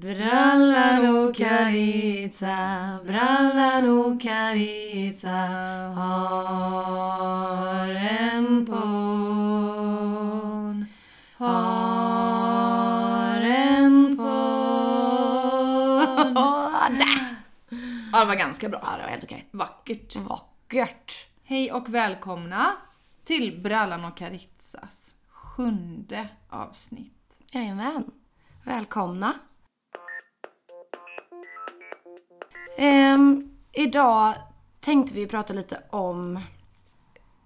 Brallan och Carita, Brallan och Carita har en podd, har en podd. Ja, det var ganska bra. Ja, det var helt okej. Vackert. Vackert. Hej och välkomna till Brallan och Carizzas sjunde avsnitt. Jajamän. Välkomna. Ehm, idag tänkte vi prata lite om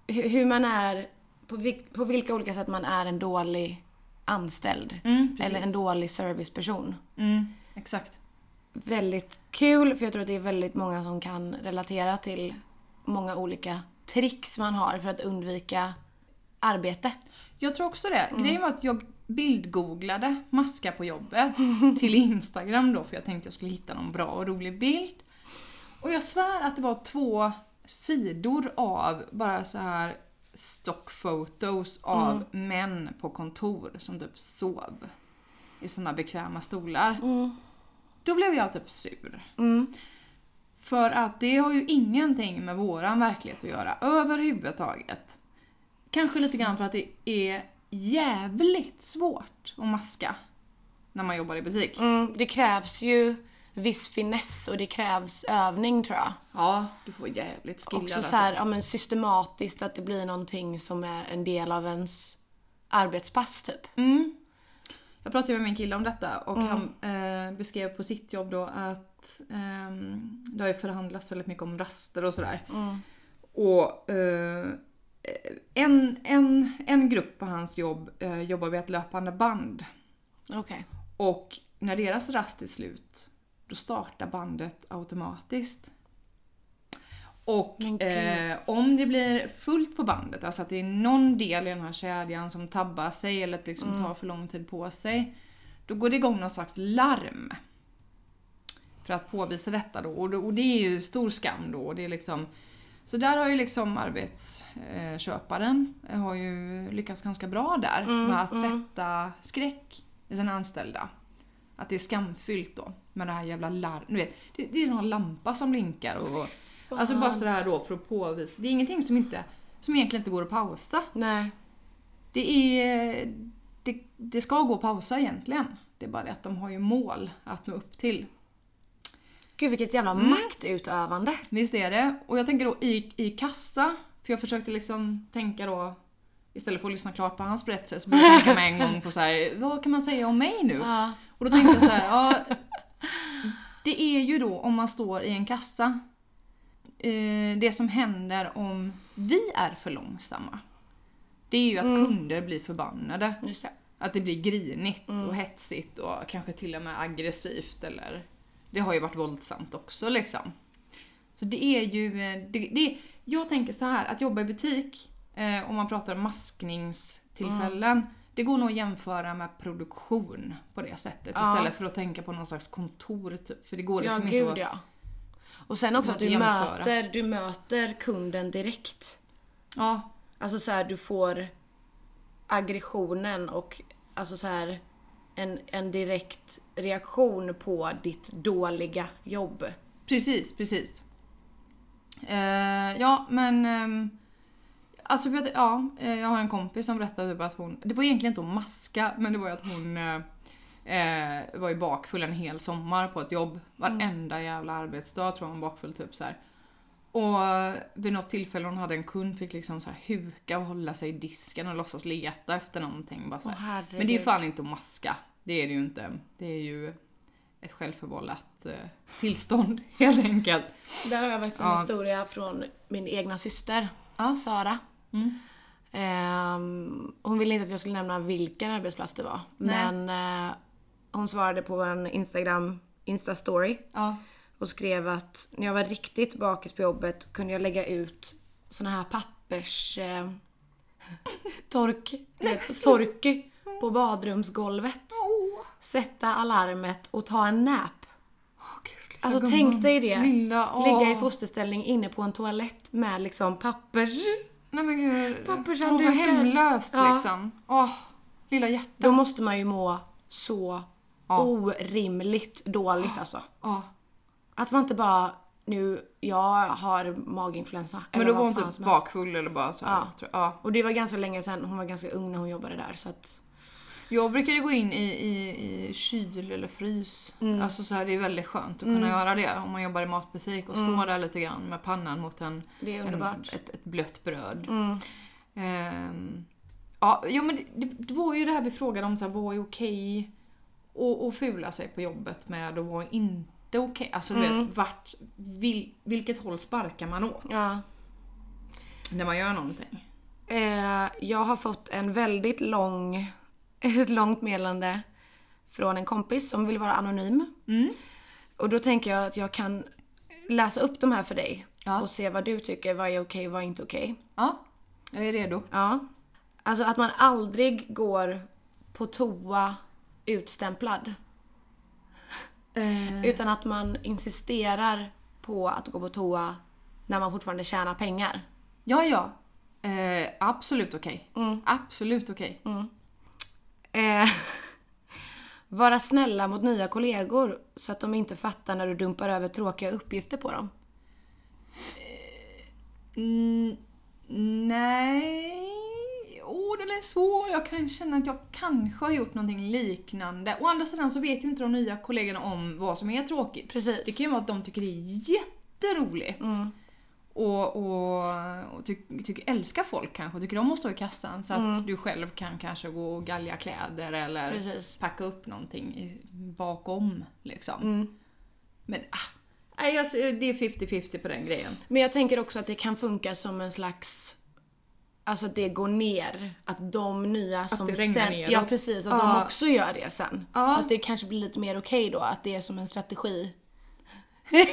hu- hur man är, på, vil- på vilka olika sätt man är en dålig anställd. Mm, eller en dålig serviceperson. Mm, exakt. Väldigt kul, för jag tror att det är väldigt många som kan relatera till många olika tricks man har för att undvika arbete. Jag tror också det. Mm. Grejen var att jag bildgooglade maska på jobbet till Instagram då för jag tänkte jag skulle hitta någon bra och rolig bild. Och jag svär att det var två sidor av bara så här stock photos av Mm. män på kontor som typ sov i såna bekväma stolar. Då blev jag typ sur. För att det har ju ingenting med våran verklighet att göra överhuvudtaget. Kanske lite grann för att det är jävligt svårt att maska när man jobbar i butik. Mm, det krävs ju viss finess och det krävs övning tror jag. Ja, du får jävligt skillad Också alltså. så här, ja, men systematiskt att det blir någonting som är en del av ens arbetspass typ. Mm. Jag pratade med min kille om detta och han eh, beskrev på sitt jobb då att ehm, det har ju förhandlats väldigt mycket om raster och sådär. Och eh, en, en, en grupp på hans jobb eh, jobbar vid ett löpande band. Okej. Och när deras rast är slut, då startar bandet automatiskt. Och eh, om det blir fullt på bandet, alltså att det är någon del i den här kedjan som tabbar sig eller att det liksom Mm. tar för lång tid på sig, då går det igång någon slags larm. För att påvisa detta då. Och, då, och det är ju stor skam då. Och det är liksom, så där har ju liksom arbetsköparen eh, har ju lyckats ganska bra där Mm, med att sätta skräck i sina anställda. Att det är skamfyllt då med det här jävla larm. Du vet, det, det är någon lampa som blinkar och... Alltså bara sådär då för att påvisa. Det är ingenting som inte, som egentligen inte går att pausa. Nej. Det är... Det, det ska gå att pausa egentligen. Det är bara det att de har ju mål att nå upp till. Gud vilket jävla Mm. maktutövande. Visst är det. Och jag tänker då i, i kassa, för jag försökte liksom tänka då Istället för att lyssna klart på hans berättelse så började jag tänka med en gång på så här, vad kan man säga om mig nu? Ja. Och då tänkte jag så här, ja, det är ju då om man står i en kassa, eh, det som händer om vi är för långsamma. Det är ju att kunder blir förbannade. Det. Att det blir grinigt och hetsigt och kanske till och med aggressivt eller det har ju varit våldsamt också liksom. Så det är ju, eh, det, det, jag tänker så här att jobba i butik, eh, om man pratar maskningstillfällen, det går nog att jämföra med produktion på det sättet Ja. istället för att tänka på någon slags kontor typ. För det går Ja liksom inte gud att... ja. Och sen också att du jämföra. möter, du möter kunden direkt. Ja, Alltså så här, du får aggressionen och alltså så här en, en direkt reaktion på ditt dåliga jobb. Precis, precis. Eh, ja, men... ehm, alltså, för att, ja, eh, jag har en kompis som berättade typ att hon... Det var egentligen inte att maska, men det var ju att hon eh, eh, var ju bakfull en hel sommar på ett jobb. Varenda jävla arbetsdag tror jag hon var bakfull typ så här. Och vid något tillfälle hon hade en kund fick liksom så här huka och hålla sig i disken och låtsas leta efter någonting. Bara så herregud. Men det är ju fan inte att maska. Det är det ju inte. Det är ju ett självförvållat eh, tillstånd helt enkelt. Där har jag faktiskt en Ja. historia från min egna syster, Sara. Mm. Ehm, hon ville inte att jag skulle nämna vilken arbetsplats det var. Nej. Men eh, hon svarade på vår Instagram, Insta-story. Ja. Och skrev att när jag var riktigt bakis på jobbet kunde jag lägga ut såna här pappers... Eh, tork, vet, torky på badrumsgolvet. Sätta alarmet och ta en nap. Åh, Alltså gumman. tänk dig det. Lilla, åh. Ligga i fosterställning inne på en toalett med liksom pappers... Nej men gud. Pappershanddukar. Åh, så hemlöst Ja. liksom. Åh, lilla hjärta. Då måste man ju må så Ja. orimligt dåligt alltså. Ja. Att man inte bara, nu, jag har maginfluensa. Men då var hon typ bakfull eller bara så. Ja. Tror ja. Och det var ganska länge sedan, hon var ganska ung när hon jobbade där så att... Jag brukade gå in i, i, i kyl eller frys. Mm. Alltså så här, det är väldigt skönt att kunna göra det om man jobbar i matbutik och stå där lite grann med pannan mot en, en, ett, ett blött bröd. Mm. Ehm, ja, ja, men det, det, var ju det här vi frågade om, så här, vad är okej och, och fula sig på jobbet med och vad är inte okej? Alltså du Mm. vet, vart, vil, vilket håll sparkar man åt Ja. när man gör någonting? Eh, jag har fått en väldigt lång, ett långt meddelande från en kompis som vill vara anonym. Mm. Och då tänker jag att jag kan läsa upp de här för dig. Ja. Och se vad du tycker, vad är okej och vad är inte okej. Ja, jag är redo. Ja. Alltså att man aldrig går på toa utstämplad. Eh, Utan att man insisterar på att gå på toa när man fortfarande tjänar pengar. ja, ja. Eh, absolut okej. Mm. Absolut okej. Eh, vara snälla mot nya kollegor så att de inte fattar när du dumpar över tråkiga uppgifter på dem. Mm, nej... Åh, den är svår. Jag kan känna att jag kanske har gjort någonting liknande. Å andra sidan så vet ju inte de nya kollegorna om vad som är tråkigt. Precis. Det kan ju vara att de tycker det är jätteroligt. Mm. Och, och, och ty, tycker, älskar folk kanske, tycker om att stå i kassan så att du själv kan kanske gå och galja kläder eller Precis. packa upp någonting bakom. Liksom. Mm. Men ah, det är 50-50 på den grejen. Men jag tänker också att det kan funka som en slags Alltså att det går ner. Att de nya som det regnar sen... ner Ja precis, att Ja. de också gör det sen. Ja. Att det kanske blir lite mer okej då, att det är som en strategi.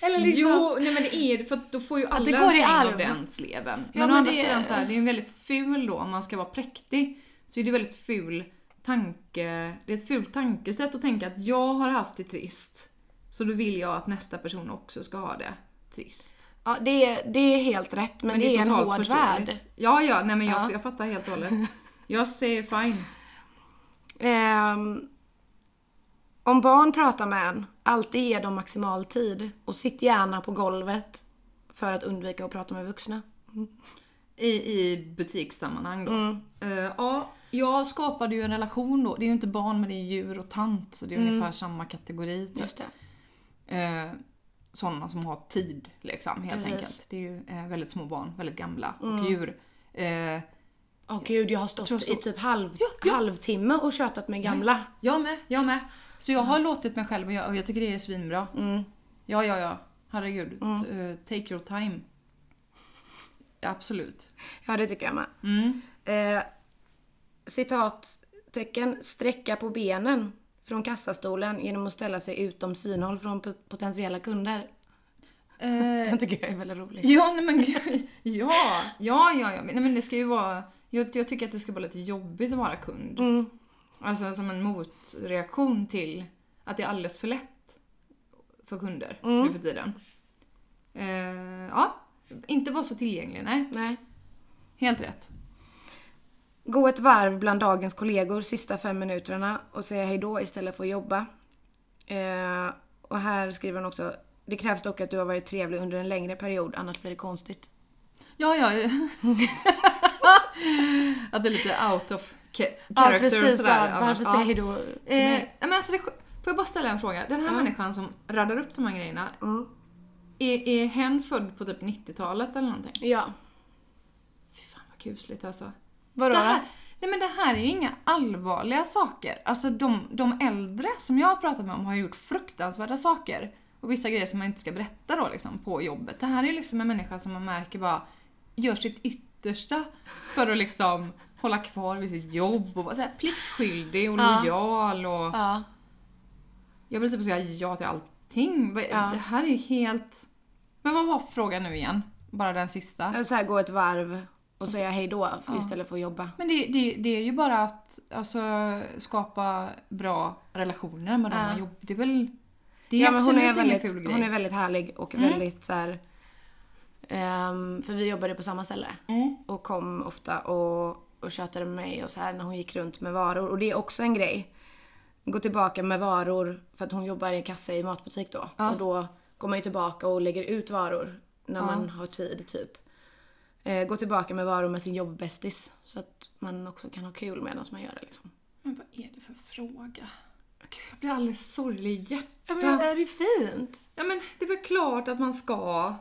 Eller liksom... Jo, nej men det är det för att då får ju alla det går en arv. av den sleven. Ja, Men, å men andra det- sidan så här, det är en väldigt ful då, om man ska vara präktig, så är det väldigt ful tanke, det är ett fult tankesätt att tänka att jag har haft det trist, så då vill jag att nästa person också ska ha det trist. Ja, det är, det är helt rätt, men, det, är en hård värld. Ja, ja, nej men jag, Ja. jag fattar helt och hållet. Jag säger fine. Ehm, om barn pratar med en, alltid ge dem maximal tid och sitt gärna på golvet för att undvika att prata med vuxna. I, i butikssammanhang då. Mm. Eh, ja, jag skapade ju en relation då. Det är ju inte barn men det är djur och tant så det är ungefär samma kategori. Typ. Mm. Just det. Eh, sådana som har tid liksom helt Precis. enkelt. Det är ju eh, väldigt små barn, väldigt gamla Mm. och djur. Eh, Åh gud, jag har stått Tror så. i typ halv, Ja, ja. halvtimme och tjatat med gamla. jag med, jag med. Så jag har låtit mig själv och jag, och jag tycker det är svinbra. Mm. Ja, ja, ja. Herregud. Eh, take your time. Absolut. Ja, det tycker jag med. Mm. Eh, citattecken, sträcka på benen från kassastolen genom att ställa sig utom synhåll från potentiella kunder. Eh, Den tycker jag är väldigt rolig. Ja, nej men gud. Ja, ja, ja, ja. Nej, men det ska ju vara... Jag, jag tycker att det ska vara lite jobbigt att vara kund. Mm. Alltså som en motreaktion till att det är alldeles för lätt för kunder Mm. nu för tiden. Eh, ja, inte vara så tillgänglig, nej. Nej. Helt rätt. Gå ett varv bland dagens kollegor sista fem minuterna och säga hejdå istället för att jobba. Eh, och här skriver hon också det krävs dock att du har varit trevlig under en längre period, annars blir det konstigt. Ja, ja. att det är lite out of character och sådär. Bara, annars. varför Ja. säga hejdå till Eh, mig? nej, men alltså det, får jag bara ställa en fråga? Den här människan som radar upp de här grejerna, Mm. är, är hen född på typ 90-talet eller någonting? Ja. Fy fan vad kusligt alltså. Vadå Det här, nej men det här är ju inga allvarliga saker. Alltså de, de äldre som jag har pratat med om har gjort fruktansvärda saker. Och vissa grejer som man inte ska berätta då liksom på jobbet. Det här är ju liksom en människa som man märker bara gör sitt yttersta för att liksom hålla kvar vid sitt jobb och vara så här pliktskyldig och Ja. lojal och... Ja. Jag vill typ säga ja till allting. Ja. Det här är ju helt... Men vad var frågan nu igen? Bara den sista. Så här, gå ett varv och säga hejdå för istället för att jobba. Men det, det, det är ju bara att alltså, skapa bra relationer med de Ja. man jobbar Det är väl... Det är Ja, men hon är, väldigt, ful grej. hon är väldigt härlig och Mm. väldigt så här. ehm, för vi jobbade på samma ställe Mm. och kom ofta och och tjatade med mig och så här när hon gick runt med varor. Och det är också en grej. Gå tillbaka med varor för att hon jobbar i kassa i matbutik då. Och då går man ju tillbaka och lägger ut varor när man har tid typ. Eh, gå tillbaka med varor med sin jobbbästis. Så att man också kan ha kul medan man gör det liksom. Men vad är det för fråga? Gud, jag blir alldeles sorglig i hjärtat. Ja men är det fint? Ja men det är väl klart att man ska.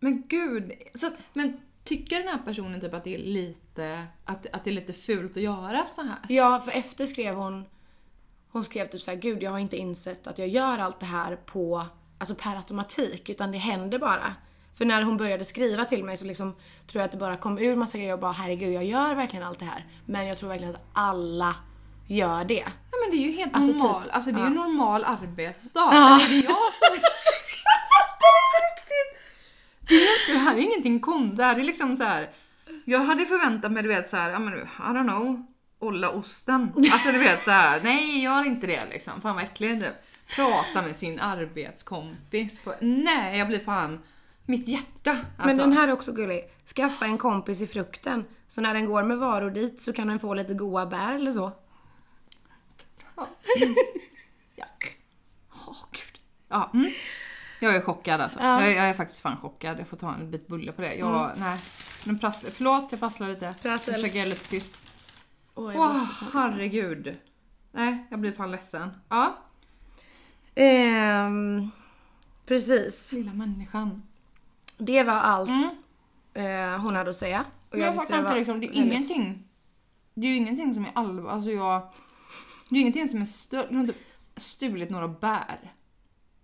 Men gud. Så, men tycker den här personen typ att det är lite, att, att det är lite fult att göra så här? Ja, för efter skrev hon Hon skrev typ så här, gud jag har inte insett att jag gör allt det här på Alltså per automatik, utan det händer bara. För när hon började skriva till mig så liksom tror jag att det bara kom ur massa grejer och bara herregud jag gör verkligen allt det här. Men jag tror verkligen att alla gör det. Ja men det är ju helt Alltså, normal, typ, alltså det är ju en normal arbetsdag. Ja. Eller det är jag som... det, är, det här är ingenting konstigt, det här är liksom så här. Jag hade förväntat mig du vet så här, ja men I don't know, olla osten. Alltså du vet så här, nej gör inte det liksom. Fan vad äckligt. Prata med sin arbetskompis. Nej jag blir fan, mitt hjärta. Alltså. Men den här är också gullig. Skaffa en kompis i frukten. Så när den går med varor dit så kan den få lite goa bär eller så. Ja. ja. Åh gud. Ja, mm. Jag är chockad alltså. Ja. Jag, är, jag är faktiskt fan chockad. Jag får ta en bit bulle på det. Jag, nej. Nu prasslar, förlåt, jag prasslar lite. Prassel. Jag försöker göra lite tyst. Åh, också så- herregud. Nej, jag blir fan ledsen. Ja, Ehm, precis. lilla människan. Det var allt eh, hon hade att säga. Och Mm. Jag tyckte fattar inte liksom, det är väldigt- ingenting. Det är ju ingenting som är allvar. Alltså jag... Det är ju ingenting som är stöld. Hon har inte stulit några bär.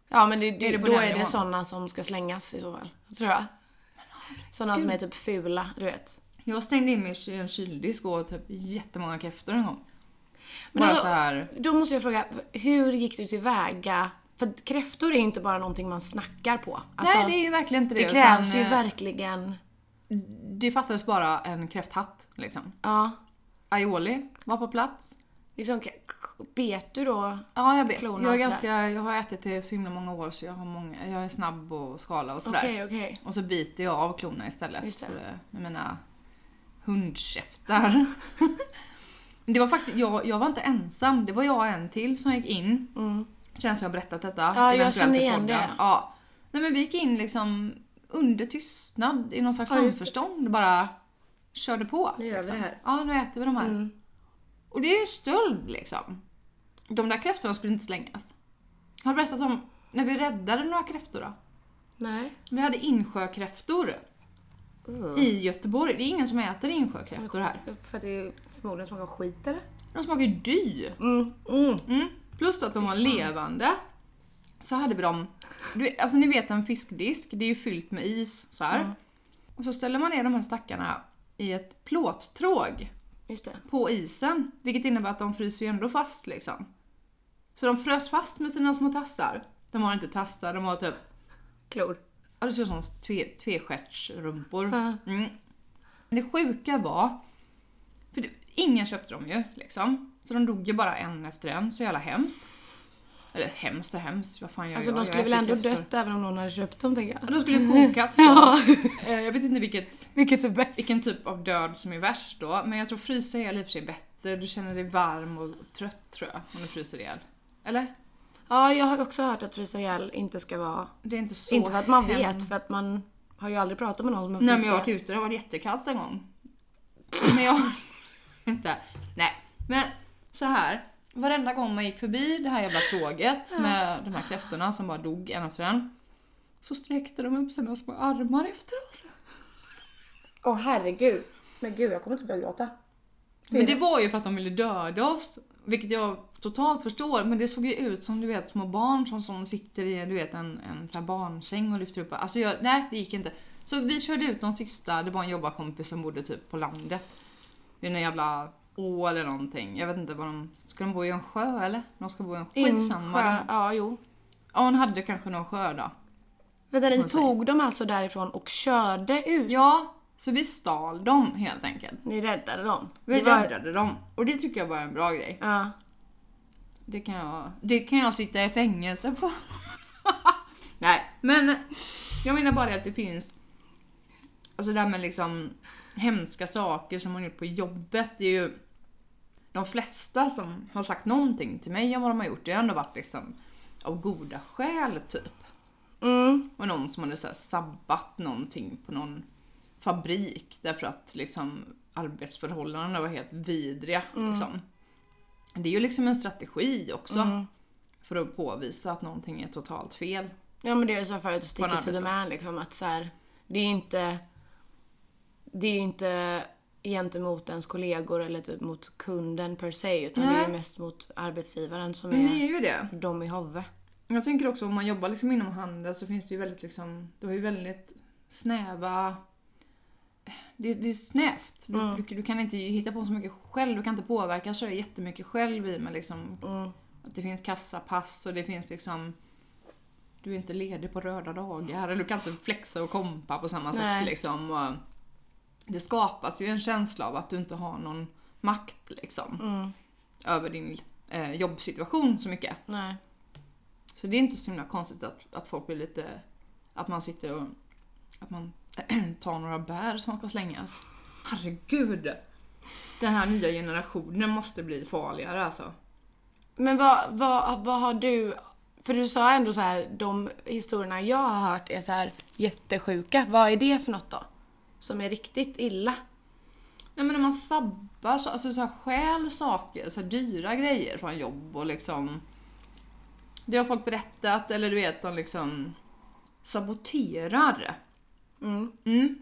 Ja men det, det, Är det på då den är det nivån? sådana som ska slängas i så fall. Tror jag. Sådana som är typ fula, du vet. Jag stängde in mig i en kyldisk och åt typ jättemånga kräftor en gång. Men Bara alltså- så här. Då måste jag fråga, hur gick du tillväga? För kräftor är ju inte bara någonting man snackar på. Alltså, Nej, det är ju verkligen inte det. det krävs utan, ju eh, verkligen... Det fattades bara en kräfthatt liksom. Ja. Aioli var på plats. Liksom, bet du då? Ja, jag. Klorna Jag, är ganska, jag har ätit det så himla många år så jag, har många, jag är snabb och skala och sådär. Okej, okej. Och så biter jag av klorna istället det. eh, med mina hundkäftar. Det var faktiskt, jag, jag var inte ensam. Det var jag och en till som gick in. Mm. Känns som jag har berättat detta. Ja, jag känner igen det. Ja. Nej men vi gick in liksom under tystnad i någon slags Ja, samförstånd. Bara körde på. Nu gör vi liksom. det här. Ja, nu äter vi de här. Mm. Och det är ju stöld liksom. De där kräftorna skulle inte slängas. Jag har berättat om när vi räddade några kräftor då. Nej. Vi hade insjökräftor i Göteborg. Det är ingen som äter insjökräftor här. För det är förmodligen smakar skit eller? De smakar ju dy. Mm. Mm. Plus att de var levande. Så hade vi dem, du alltså ni vet en fiskdisk, det är ju fyllt med is så här. Mm. Och så ställer man ner de här stackarna i ett plåttråg på isen. Vilket innebär att de fryser ju ändå fast liksom. Så de frös fast med sina små tassar. De har inte tassar, de har typ, Klor. ja det ser ut som tve, tvestjärtsrumpor. Mm. Det sjuka var, för det, ingen köpte dem ju liksom. Så de dog ju bara en efter en, så jävla hemskt. Eller hemskt och hemskt, vad fan gör Alltså jag? de Jag skulle väl äter ändå dött även om någon hade köpt dem tänker Ja, jag. de skulle kokats då. Ja. Eh, Jag vet inte vilket, Vilket är bäst? vilken typ av död som är värst då, men jag tror frysa ihjäl i och för sig bättre. Du känner dig varm och trött tror jag, om du fryser ihjäl. Eller? Ja, jag har också hört att frysa ihjäl inte ska vara... Det är inte så inte för att man hem- vet, för att man har ju aldrig pratat med någon som har Nej men jag har varit ute, det har varit jättekallt en gång. Men jag... inte. Nej. Men så här. Varenda gång man gick förbi det här jävla tråget med de här kräftorna som bara dog en efter en. Så sträckte de upp sina små armar efter oss. Åh herregud. Men gud, jag kommer inte börja gråta. Men det var ju för att de ville döda oss. Vilket jag totalt förstår. Men det såg ju ut som du vet små barn som, som sitter i du vet, en, en så här barnsäng och lyfter upp. Alltså jag, nej det gick inte. Så vi körde ut de sista. Det var en jobbarkompis som bodde typ på landet. Vid en jävla å eller någonting. Jag vet inte vad de... Ska de bo i en sjö eller? De ska bo i en skitsamma. Insjö, De- ja jo. Ja hon hade kanske någon sjö då. Vänta, ni man tog dem alltså därifrån och körde ut? Ja, så vi stal dem helt enkelt. Ni räddade dem? Vi Det var- räddade dem. Och det tycker jag var en bra grej. Ja. Det kan jag, det kan jag sitta i fängelse på. Nej, men jag menar bara att det finns... Alltså det här med liksom hemska saker som hon gjort på jobbet. Det är ju de flesta som har sagt någonting till mig om vad de har gjort, det har ändå varit liksom av goda skäl typ. Mm. Och någon som hade så här sabbat någonting på någon fabrik därför att liksom arbetsförhållandena var helt vidriga. Liksom. Det är ju liksom en strategi också. För att påvisa att någonting är totalt fel. Ja men det är så för att stick it to the man liksom att så här, det är inte det är inte gentemot ens kollegor eller typ mot kunden per se utan det Nej. är ju mest mot arbetsgivaren som det är är ju det. dom i huvudet. Jag tänker också om man jobbar liksom inom handel så finns det ju väldigt liksom, du har ju väldigt snäva det, det är snävt. Du, Mm. du, du kan inte hitta på så mycket själv, du kan inte påverka så jättemycket själv i med liksom Mm. att det finns kassapass och det finns liksom du är inte ledig på röda dagar eller du kan inte flexa och kompa på samma Nej. sätt liksom. Och det skapas ju en känsla av att du inte har någon makt liksom Mm. över din eh, jobbsituation så mycket. Nej. Så det är inte så himla konstigt att, att folk blir lite... Att man sitter och... Att man tar några bär som ska slängas. Herregud! Den här nya generationen måste bli farligare alltså. Men vad, vad, vad har du... För du sa ändå så här, de historierna jag har hört är så här jättesjuka. Vad är det för något då? Som är riktigt illa? Nej men när man sabbar, så, alltså så här, stjäl saker, så här, dyra grejer från jobb och liksom... Det har folk berättat, eller du vet, de liksom saboterar. Mm. Mm.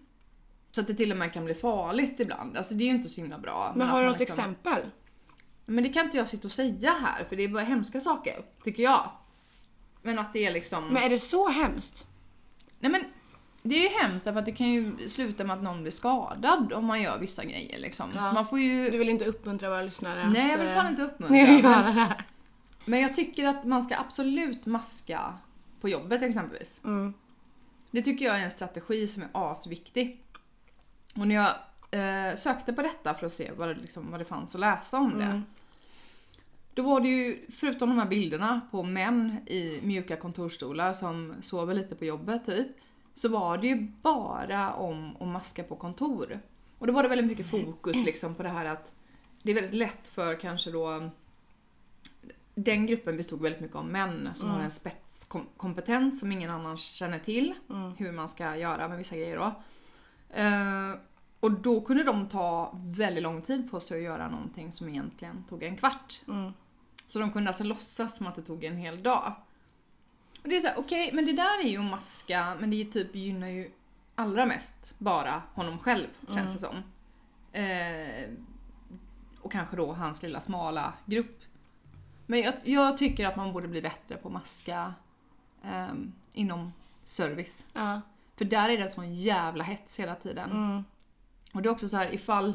Så att det till och med kan bli farligt ibland. Alltså det är ju inte så himla bra. Men har du något liksom- exempel? Men det kan inte jag sitta och säga här för det är bara hemska saker, tycker jag. Men att det är liksom... Men är det så hemskt? Nej men det är ju hemskt för att det kan ju sluta med att någon blir skadad om man gör vissa grejer liksom. Ja. Så man får ju... Du vill inte uppmuntra våra lyssnare Nej jag vill eh, fan inte uppmuntra. göra men, det men jag tycker att man ska absolut maska på jobbet exempelvis. Mm. Det tycker jag är en strategi som är asviktig. Och när jag eh, sökte på detta för att se vad det, liksom, vad det fanns att läsa om det. Mm. Då var det ju, förutom de här bilderna på män i mjuka kontorstolar som sover lite på jobbet typ. Så var det ju bara om att maska på kontor. Och då var det väldigt mycket fokus liksom på det här att det är väldigt lätt för kanske då den gruppen bestod väldigt mycket av män som har en spetskompetens som ingen annan känner till. Mm. Hur man ska göra med vissa grejer då. Eh, och då kunde de ta väldigt lång tid på sig att göra någonting som egentligen tog en kvart. Mm. Så de kunde alltså låtsas som att det tog en hel dag. Och det är så här, okej, men det där är ju att maska, men det typ gynnar ju allra mest bara honom själv, känns det som. Eh, och kanske då hans lilla smala grupp. Men jag, jag tycker att man borde bli bättre på att maska ehm, inom service. Ja. För där är det en sån jävla hets hela tiden. Mm. Och det är också så här ifall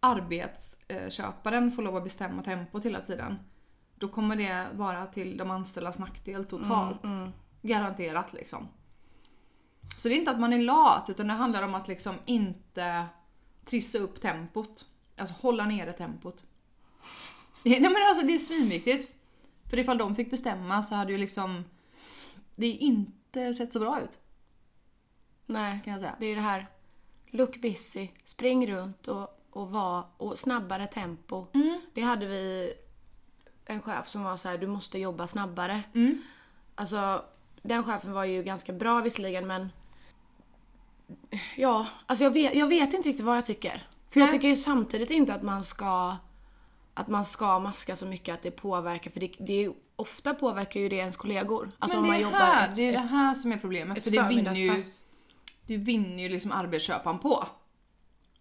arbetsköparen får lov att bestämma tempot hela tiden. Då kommer det vara till de anställdas nackdel totalt. Mm. Garanterat liksom. Så det är inte att man är lat utan det handlar om att liksom inte trissa upp tempot. Alltså hålla nere tempot. Nej men alltså det är svinviktigt. För ifall de fick bestämma så hade ju liksom det inte sett så bra ut Nej, kan jag säga. det är det här. Look busy, spring runt och, och var och snabbare tempo. Mm. Det hade vi en chef som var så här: du måste jobba snabbare. Mm. Alltså, den chefen var ju ganska bra visserligen men Ja, alltså jag vet, jag vet inte riktigt vad jag tycker. För jag Nej. tycker ju samtidigt inte att man ska att man ska maska så mycket att det påverkar för det, det är ofta påverkar ju det ens kollegor. Alltså Men om det man är jobbar här, ett, det är det här som är problemet. för det vinner ju, det vinner ju liksom arbetsköparen på.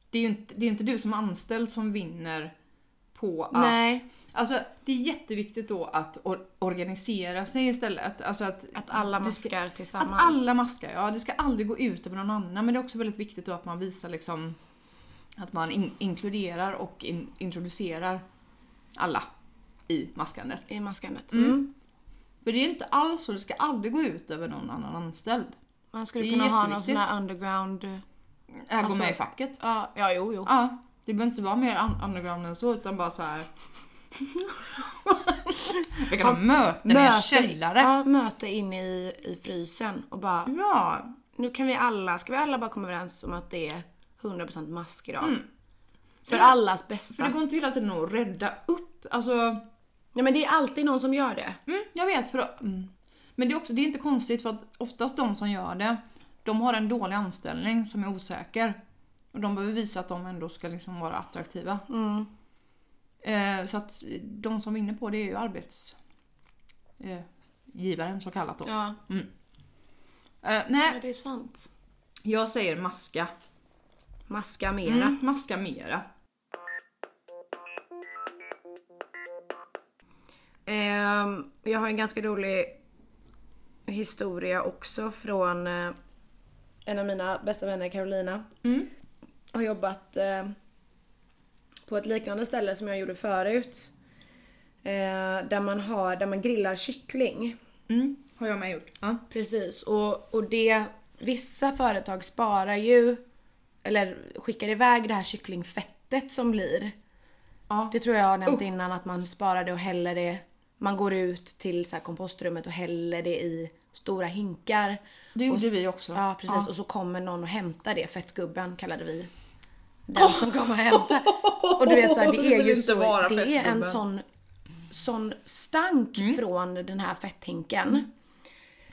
Det är ju inte, det är inte du som anställd som vinner på att... Nej, Alltså det är jätteviktigt då att or- organisera sig istället. Alltså att, att alla det ska- maskar tillsammans. Att alla maskar, ja. Det ska aldrig gå ut över någon annan. Men det är också väldigt viktigt då att man visar liksom att man in- inkluderar och in- introducerar alla i maskandet. I maskandet. Mm. Mm. För det är inte alls så, det ska aldrig gå ut över någon annan anställd. Man skulle kunna ha någon sån här underground... Är Alltså- gå med i facket. Ja, ja jo, jo. Ja, det behöver inte vara mer un- underground än så utan bara så här. Vi kan ha möten i en källare. ja, möte inne i, i frysen och bara Ja, nu kan vi alla, ska vi alla bara komma överens om att det är 100% mask idag. För allas För bästa. det går inte hela tiden att rädda upp. Alltså, Ja men det är alltid någon som gör det. mm, jag vet. För, att- mm. Men det är, också, det är inte konstigt för att oftast de som gör det, de har en dålig anställning som är osäker. Och de behöver visa att de ändå ska liksom vara attraktiva. Mm. Eh, så att de som vinner på det är ju arbetsgivaren eh, så kallat då. Ja, Eh, ja nej, det är sant. jag säger maska. Maska mera. Mm, maska mera. Ehm, jag har en ganska rolig historia också från en av mina bästa vänner, Carolina. Mm. Har jobbat på ett liknande ställe som jag gjorde förut. Eh, där, man har, där man grillar kyckling. Mm, har jag med gjort. Ja. Precis. Och, och det, vissa företag sparar ju, eller skickar iväg det här kycklingfettet som blir. Ja. Det tror jag har nämnt innan att man sparar det och häller det. Man går ut till så kompostrummet och häller det i stora hinkar. Det gjorde och, vi också. Ja precis Ja. och så kommer någon och hämtar det, fettgubben kallade vi den som kommer och hämtar. Och du vet så här, Det är ju så, vara det är en sån, sån stank Mm. från den här fetthinken.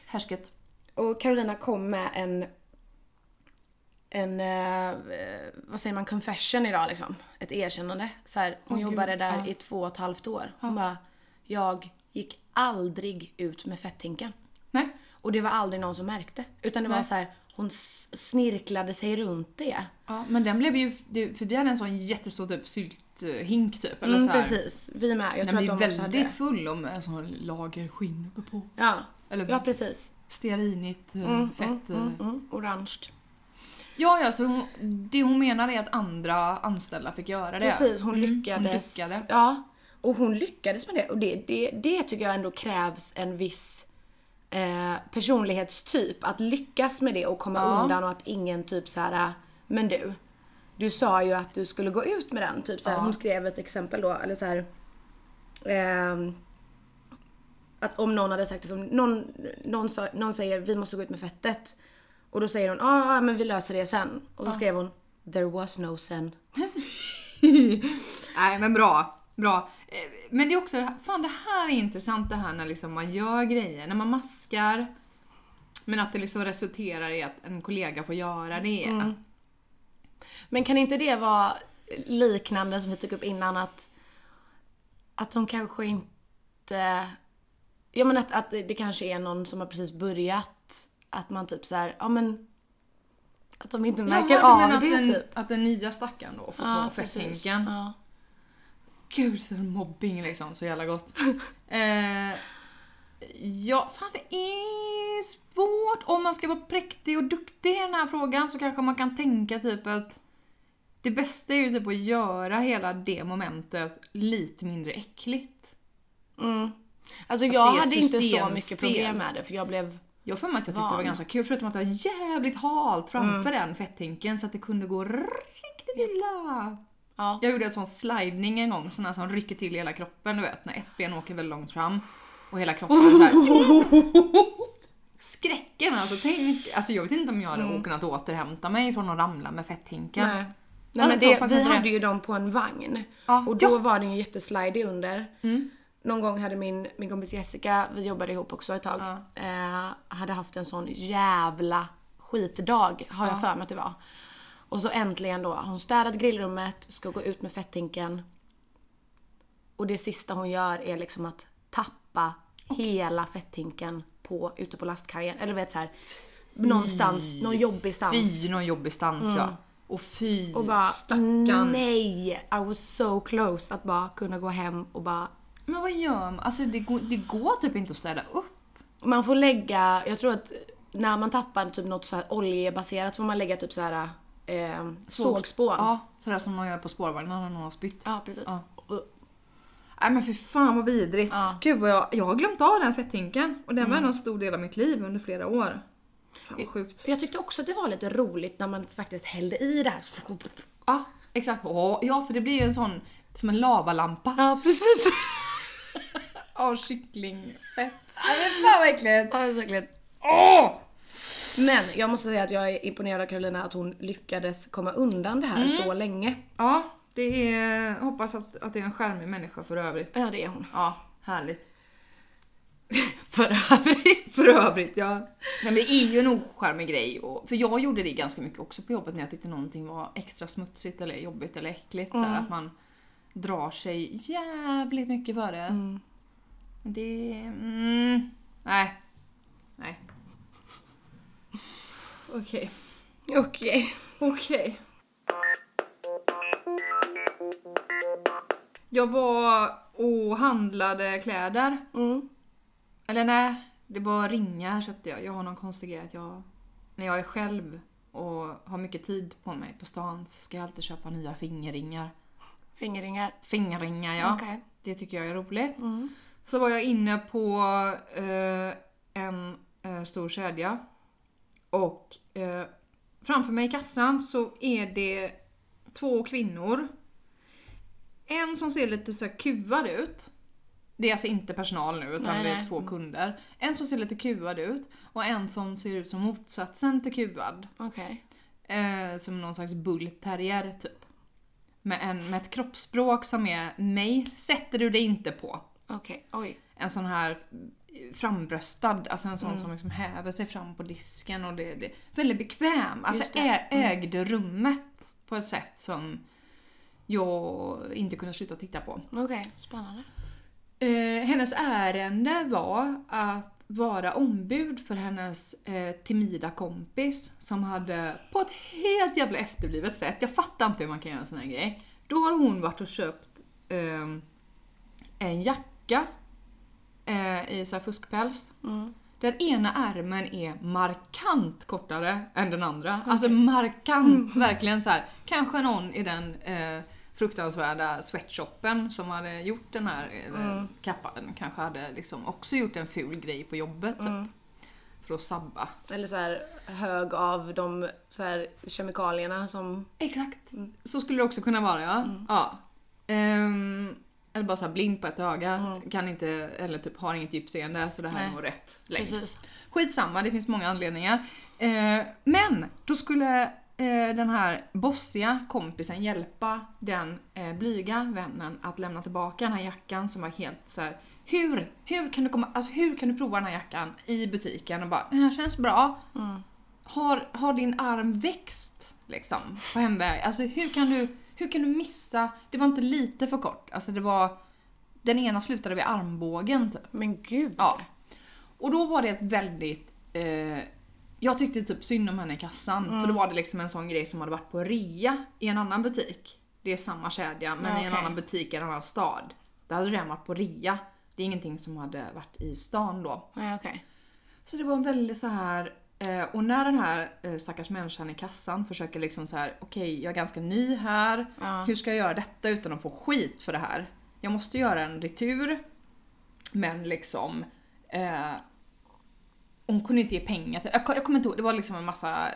Härsket. Och Carolina kom med en en, eh, vad säger man, confession idag liksom. Ett erkännande. Så här, hon gud, jobbade där ja. i två och ett halvt år. Hon bara, jag gick aldrig ut med fetthinken. Nej. Och det var aldrig någon som märkte. Utan det var Nej. så här, hon snirklade sig runt det. Ja, men den blev ju, för vi hade en sån jättestor typ sylthink typ. Eller Mm, så här. precis, vi med. Jag Den tror att de också hade väldigt full om en sån lager skinn uppe på. Ja, Eller ja precis. stearinigt eh, Mm, fett. mm, eh. mm, mm, orange. Ja, ja, så hon, det hon menar är att andra anställda fick göra det. Precis, hon Mm, lyckades. Hon lyckade. Ja, och hon lyckades med det. Och det, det, det tycker jag ändå krävs en viss eh, personlighetstyp. Att lyckas med det och komma Ja. undan och att ingen typ så här. men du. Du sa ju att du skulle gå ut med den. Typ så här, Ja. Hon skrev ett exempel då, eller så här. ehm, att om någon hade sagt det som, någon, någon, sa, någon säger vi måste gå ut med fettet. Och då säger hon ja ah, men vi löser det sen. Och så skrev hon there was no sen. Nej men bra. Bra. Eh, Men det är också, fan det här är intressant det här när liksom man gör grejer, när man maskar. Men att det liksom resulterar i att en kollega får göra det. Mm. Men kan inte det vara liknande som vi tog upp innan att att de kanske inte Ja men att, att det kanske är någon som har precis börjat att man typ så här, ja men att de inte märker Jaha, av att det den, typ. att den nya stackaren då får ta fetthinken. Ja. Gud så mobbing liksom, så jävla gott. eh, ja, fan det är svårt. Om man ska vara präktig och duktig i den här frågan så kanske man kan tänka typ att det bästa är ju typ att göra hela det momentet lite mindre äckligt. Mm. Alltså jag hade inte så mycket problem med det för jag blev Jag för mig att jag tyckte det var ganska kul förutom att det var jävligt halt framför den fetthinken så att det kunde gå riktigt illa. Ja. Jag gjorde en sån slidning en gång, sån här som rycker till hela kroppen du vet när ett ben åker väldigt långt fram och hela kroppen är så här. Skräcken alltså, tänk, alltså jag vet inte om jag hade kunnat återhämta mig från att ramla med fetthinken. Nej. Nej, men det, vi hade ju dem på en vagn. Ja. Och då Ja. var den ju jätteslidig under. Mm. Någon gång hade min, min kompis Jessica, vi jobbade ihop också ett tag, Ja. eh, hade haft en sån jävla skitdag, har jag för mig att det var. Och så äntligen då, hon städat grillrummet, ska gå ut med fetthinken. Och det sista hon gör är liksom att tappa hela fetthinken på, ute på lastkajen. Eller vet så här, någonstans, någon jobbig stans. Fy, någon jobbig stans ja. Och fy, Mm. Och bara stackarn. nej, I was so close att bara kunna gå hem och bara Men vad gör man? Alltså det går, det går typ inte att städa upp. Man får lägga, jag tror att när man tappar typ något så här oljebaserat får man lägga typ så här eh, sågspån. Ja, sådär som man gör på spårvagnen när någon har spytt. Ja, precis. Ja. Nej men för fan vad vidrigt. Ja. Gud vad jag, jag har glömt av den fetthinken. Och den var ändå en stor del av mitt liv under flera år. Fan vad sjukt. Jag tyckte också att det var lite roligt när man faktiskt hällde i det här. Ja, exakt. Ja, för det blir ju en sån, som en lavalampa Ja, precis. av kycklingfett. Ja, men fan vad äckligt. Ja, det är så äckligt. Åh! Men jag måste säga att jag är imponerad av Carolina att hon lyckades komma undan det här Mm. så länge. Ja, det är... Hoppas att, att det är en charmig människa för övrigt. Ja det är hon. Ja, härligt. För övrigt. För övrigt, ja. Nej, men det är ju en ocharmig grej. Och, för jag gjorde det ganska mycket också på jobbet när jag tyckte någonting var extra smutsigt eller jobbigt eller äckligt. Så här, att man drar sig jävligt mycket för det. Mm. Det... Mm, nej. Nej. Okej. Okej. Okej. Jag var och handlade kläder. Mm. Eller nej, det var ringar köpte jag. Jag har någon konstig grej att jag... När jag är själv och har mycket tid på mig på stan så ska jag alltid köpa nya fingerringar. Fingerringar. Fingerringar ja. Okej. Det tycker jag är roligt. Mm. Så var jag inne på eh, en eh, stor kedja. Och eh, framför mig i kassan så är det två kvinnor. En som ser lite så kuvad ut. Det är alltså inte personal nu utan Nej, det är nej. två kunder. En som ser lite kuvad ut och en som ser ut som motsatsen till kuvad. Okej. Eh, som någon slags bullterrier typ. Med, en, med ett kroppsspråk som är mig sätter du det inte på Okej. Oj. en sån här frambröstad, alltså en sån Mm. som liksom häver sig fram på disken och det, är väldigt bekväm. Alltså. Mm. ägde rummet på ett sätt som jag inte kunde sluta titta på. Okej. Spännande. Eh, hennes ärende var att vara ombud för hennes eh, timida kompis som hade på ett helt jävla efterblivet sätt, jag fattar inte hur man kan göra en sån här grej. Då har hon varit och köpt ehm, en jacka eh, i så här fuskpäls. Mm. Där ena ärmen är markant kortare än den andra. Alltså markant, verkligen så här. Kanske någon i den eh, fruktansvärda sweatshoppen som hade gjort den här eh, kappan kanske hade liksom också gjort en ful grej på jobbet typ. För att sabba. Eller så här hög av de så här kemikalierna som... Exakt. Så skulle det också kunna vara ja. ja. Ehm, eller bara så blind på ett öga. Kan inte, eller typ har inget djupseende så det här Nej. är nog rätt längd. Precis. Skitsamma, det finns många anledningar. Eh, men då skulle eh, den här bossiga kompisen hjälpa den eh, blyga vännen att lämna tillbaka den här jackan som var helt så här. Hur, hur, kan du komma, alltså hur kan du prova den här jackan i butiken och bara den här känns bra. Mm. Har, har din arm växt liksom på hemväg? Alltså hur kan du, hur kan du missa? Det var inte lite för kort. Alltså det var, den ena slutade vid armbågen typ. Men gud. Ja. Och då var det ett väldigt... Eh, jag tyckte typ synd om henne i kassan. För då var det liksom en sån grej som hade varit på rea i en annan butik. Det är samma kedja men Ja, i en annan butik i en annan stad. Där hade den varit på rea. Det är ingenting som hade varit i stan då. Nej, okej. Så det var en väldigt så här eh, och när den här eh, stackars människan i kassan försöker liksom så här: okej jag är ganska ny här, Ja. hur ska jag göra detta utan att få skit för det här? Jag måste göra en retur, men liksom eh, hon kunde inte ge pengar till, jag, jag kommer inte ihåg, det var liksom en massa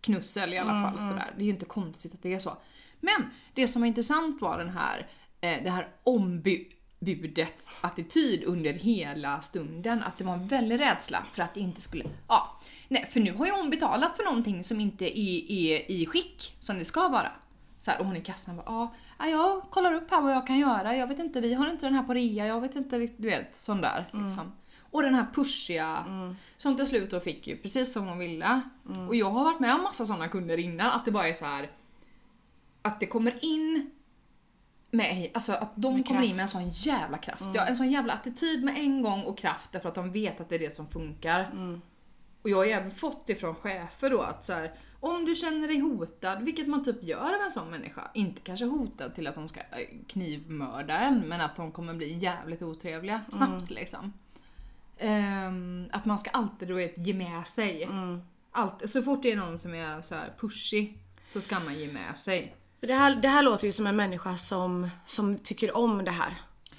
knussel i alla fall sådär. Det är ju inte konstigt att det är så. Men det som var intressant var den här, eh, det här ombudets attityd under hela stunden. Att det var en väldig rädsla för att det inte skulle, ja. Nej, för nu har ju hon betalat för någonting som inte är, är i skick som det ska vara. Så här, och hon i kassan bara, ja, ja, jag kollar upp här vad jag kan göra. Jag vet inte, vi har inte den här på rea. Jag vet inte riktigt, du vet, sån där liksom. Och den här pushiga, som till slut då fick ju precis som hon ville. Och jag har varit med om massa såna kunder innan, att det bara är så här att det kommer in med, alltså att de Med kommer in kraft. med en sån jävla kraft. Ja, en sån jävla attityd med en gång och kraft därför att de vet att det är det som funkar. Och jag har ju även fått det från chefer då att så här, om du känner dig hotad, vilket man typ gör av en sån människa, inte kanske hotad till att de ska eh, knivmörda en, men att de kommer bli jävligt otrevliga snabbt liksom. Ehm, att man ska alltid vet, ge med sig. Allt, så fort det är någon som är så pushy så ska man ge med sig. För det här, det här låter ju som en människa som, som tycker om det här.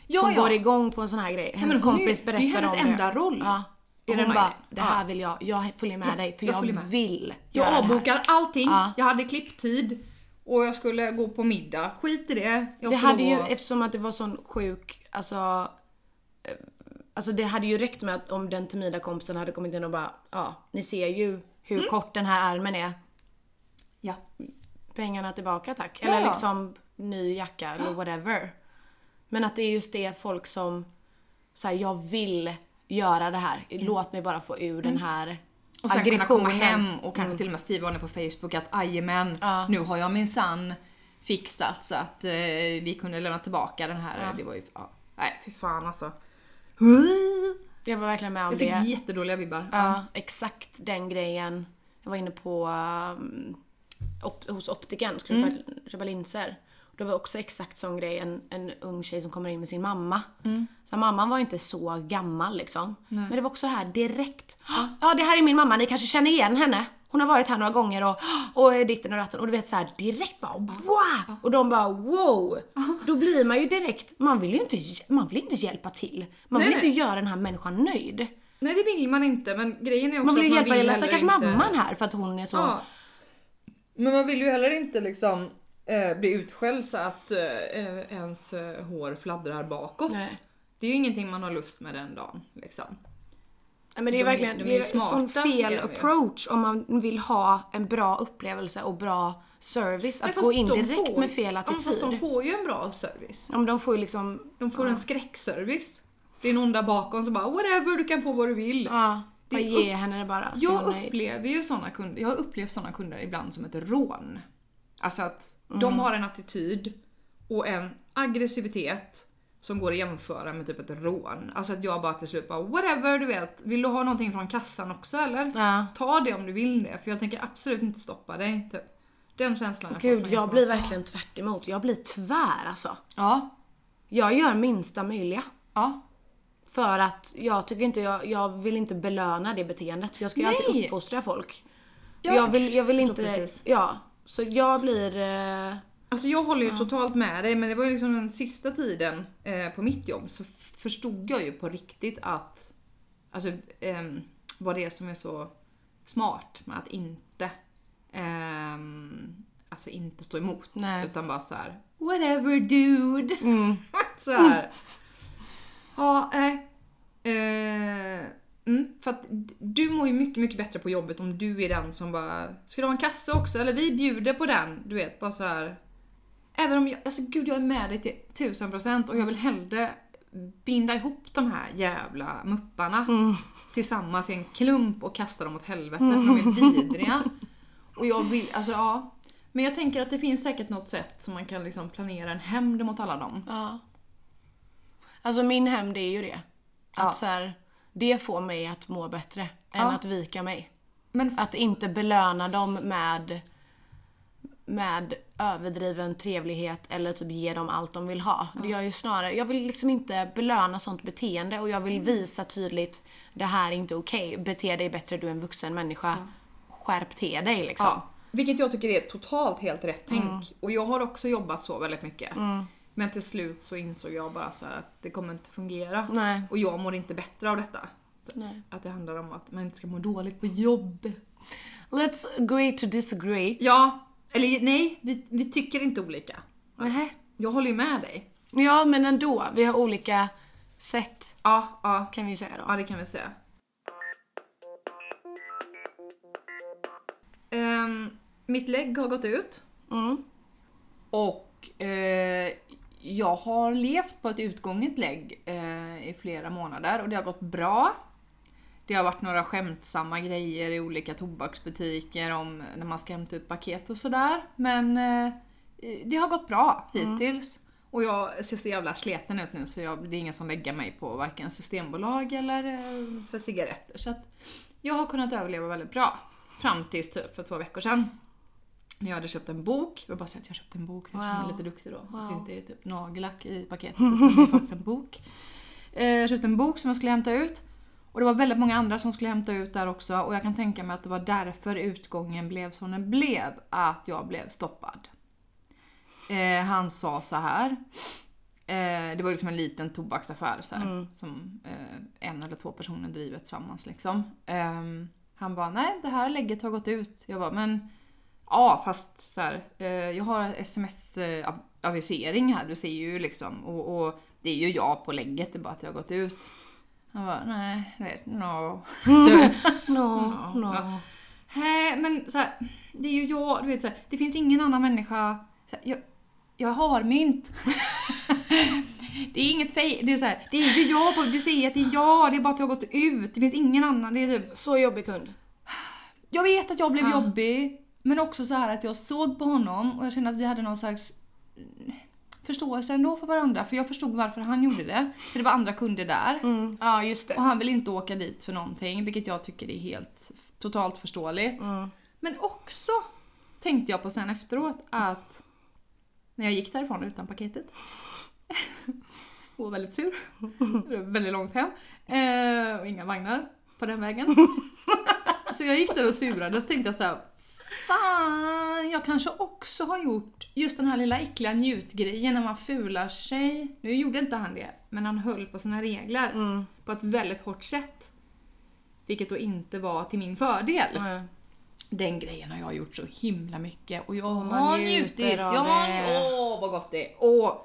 Ja, som ja. går igång på en sån här grej. Hennes men hon är ju- kompis det är berättar hennes om enda det. roll Ja. Och hon bara, det här Ja. vill jag, jag följer med dig för jag jag, vill Jag avbokar allting, Ja. jag hade klipptid och jag skulle gå på middag. Skit i det. Jag Det hade ju, lov att- eftersom att det var sån sjuk, alltså eh, Alltså det hade ju räckt med att om den timida kompisen hade kommit in och bara ja, ni ser ju hur kort den här ärmen är. Ja. Pengarna tillbaka tack. Ja, Eller liksom ny jacka eller whatever. Men att det är just det folk som säger jag vill göra det här. Låt mig bara få ur den här Mm. Och sen kunna komma aggressionen. hem och kanske till och med skriva på Facebook att ajamän, Ja. nu har jag minsann fixat så att eh, vi kunde lämna tillbaka den här. Det var ju, ja. Nej fy fan alltså. Jag var verkligen med om Jag fick det. jättedåliga vibbar. Ja, exakt den grejen. Jag var inne på um, op- hos optiken, skulle Mm. köpa linser. Det var också exakt sån grej, en, en ung tjej som kommer in med sin mamma. Mm. Så mamman var inte så gammal liksom. Men det var också här direkt. Ja det här är min mamma, ni kanske känner igen henne. Hon har varit här några gånger och, och ditten och ratten och du vet så här direkt bara wow! Och de bara wow! Då blir man ju direkt, man vill ju inte, man vill inte hjälpa till. Man Nej, vill inte nej. göra den här människan nöjd. Nej det vill man inte men grejen är också Man vill ju att hjälpa man vill lilla heller stackars mamman här för att hon är så... Ja. Men man vill ju heller inte liksom eh, bli utskälld så att eh, ens eh, hår fladdrar bakåt. Nej. Det är ju ingenting man har lust med den dagen. Liksom. Ja, men Så det är de verkligen de är det är sån fel de approach om man vill ha en bra upplevelse och bra service. Nej, Att gå in de direkt får- med fel Ja, attityd. fast de får ju en bra service. Ja, men de får ju liksom... De får en skräckservice. Det är någon där bakom som bara whatever, du kan få vad du vill. Ja, Det bara är ge henne det bara. Jag upplever ju såna kunder, jag har upplevt såna kunder ibland som ett rån. Alltså att Mm. de har en attityd och en aggressivitet som går att jämföra med typ ett rån. Alltså att jag bara till slut bara whatever du vet, vill du ha någonting från kassan också eller? Ja. Ta det om du vill det för jag tänker absolut inte stoppa dig. Typ. Den känslan har Gud, fått mig jag blir verkligen tvärt emot. Jag blir tvär alltså. Ja, Jag gör minsta möjliga. ja. För att jag tycker inte, jag, jag vill inte belöna det beteendet. Jag ska ju alltid uppfostra folk. Ja, jag vill, jag vill inte, precis. ja. Så jag blir, eh, Alltså jag håller ju totalt med dig men det var ju liksom den sista tiden eh, på mitt jobb så förstod jag ju på riktigt att alltså ehm, vad det är som är så smart med att inte ehm, alltså inte stå emot Nej. utan bara så här whatever dude. så här. Ja, eh, eh, mm, för att du mår ju mycket, mycket bättre på jobbet om du är den som bara Ska du ha en kasse också? Eller vi bjuder på den. Du vet, bara så här. Även om jag, alltså gud jag är med dig till tusen procent och jag vill hellre binda ihop de här jävla mupparna tillsammans i en klump och kasta dem åt helvete för de är vidriga. Och jag vill, alltså ja. Men jag tänker att det finns säkert något sätt som man kan liksom planera en hämnd mot alla dem. Ja. Alltså min hämnd är ju det. Att Ja. så här, det får mig att må bättre än Ja. att vika mig. Men Att inte belöna dem med, med överdriven trevlighet eller typ ge dem allt de vill ha. Det gör ju snarare, jag vill liksom inte belöna sånt beteende och jag vill visa tydligt det här är inte okej. Bete dig bättre, du är en vuxen människa. Skärp till dig liksom. Ja, vilket jag tycker är totalt helt rätt tänk. Och jag har också jobbat så väldigt mycket. Men till slut så insåg jag bara så här att det kommer inte fungera. Nej. Och jag mår inte bättre av detta. Nej. Att det handlar om att man inte ska må dåligt på jobb. Let's agree to disagree. Ja, eller nej, vi, vi tycker inte olika. Nähä. Jag håller ju med dig. Ja men ändå, vi har olika sätt Ja, ja. kan vi säga då. Ja, det kan vi säga. Ehm, mitt lägg har gått ut. Mm. Och eh, jag har levt på ett utgånget lägg eh, i flera månader och det har gått bra. Det har varit några skämtsamma grejer i olika tobaksbutiker om när man ska hämta ut paket och sådär. Men eh, det har gått bra hittills. Och jag ser så jävla sleten ut nu så jag, det är ingen som lägger mig på varken Systembolag eller eh, för cigaretter. Så att jag har kunnat överleva väldigt bra. Fram tills typ för två veckor sedan. När jag hade köpt en bok. Jag vill bara säga att jag köpte en bok. Jag känner mig Wow. lite duktig då. Att det Wow. inte är typ nagellack i paketet. det är faktiskt en bok. Eh, Jag köpte en bok som jag skulle hämta ut. Och det var väldigt många andra som skulle hämta ut där också. Och jag kan tänka mig att det var därför utgången blev som den blev. Att jag blev stoppad. Eh, han sa så här. Eh, det var liksom en liten tobaksaffär så här, som eh, en eller två personer driver tillsammans. Liksom. Ehm, han bara, nej det här lägget har gått ut. Jag bara, men ja fast så här, eh, jag har sms-avisering här, du ser ju liksom. Och, och det är ju jag på lägget, det är bara att jag har gått ut. Han bara, nej, det- no. Så, No, no. Ja. Hä, men så här, det är ju jag, du vet så här, det finns ingen annan människa. Så här, jag, jag har mynt. det är inget fej, det är så det är ju jag, du säger att det är jag, det är bara att jag har gått ut, det finns ingen annan. Det är typ, Så jobbig kund. jag vet att jag blev Ja. jobbig, men också så här att jag såg på honom och jag kände att vi hade någon slags mm, förståelse ändå för varandra. För jag förstod varför han gjorde det. För det var andra kunder där. Mm. Ja, just Och det. han vill inte åka dit för någonting, vilket jag tycker är helt totalt förståeligt. Mm. Men också tänkte jag på sen efteråt att när jag gick därifrån utan paketet och var väldigt sur. Väldigt långt hem. Eh, och inga vagnar på den vägen. Så jag gick där och surade och så tänkte jag så här. Fan, jag kanske också har gjort just den här lilla äckliga njutgrejen när man fular sig. Nu gjorde inte han det, men han höll på sina regler Mm. på ett väldigt hårt sätt. Vilket då inte var till min fördel. Nej. Den grejen har jag gjort så himla mycket och jag man har njutit. Jag har, det. åh vad gott det är. Åh,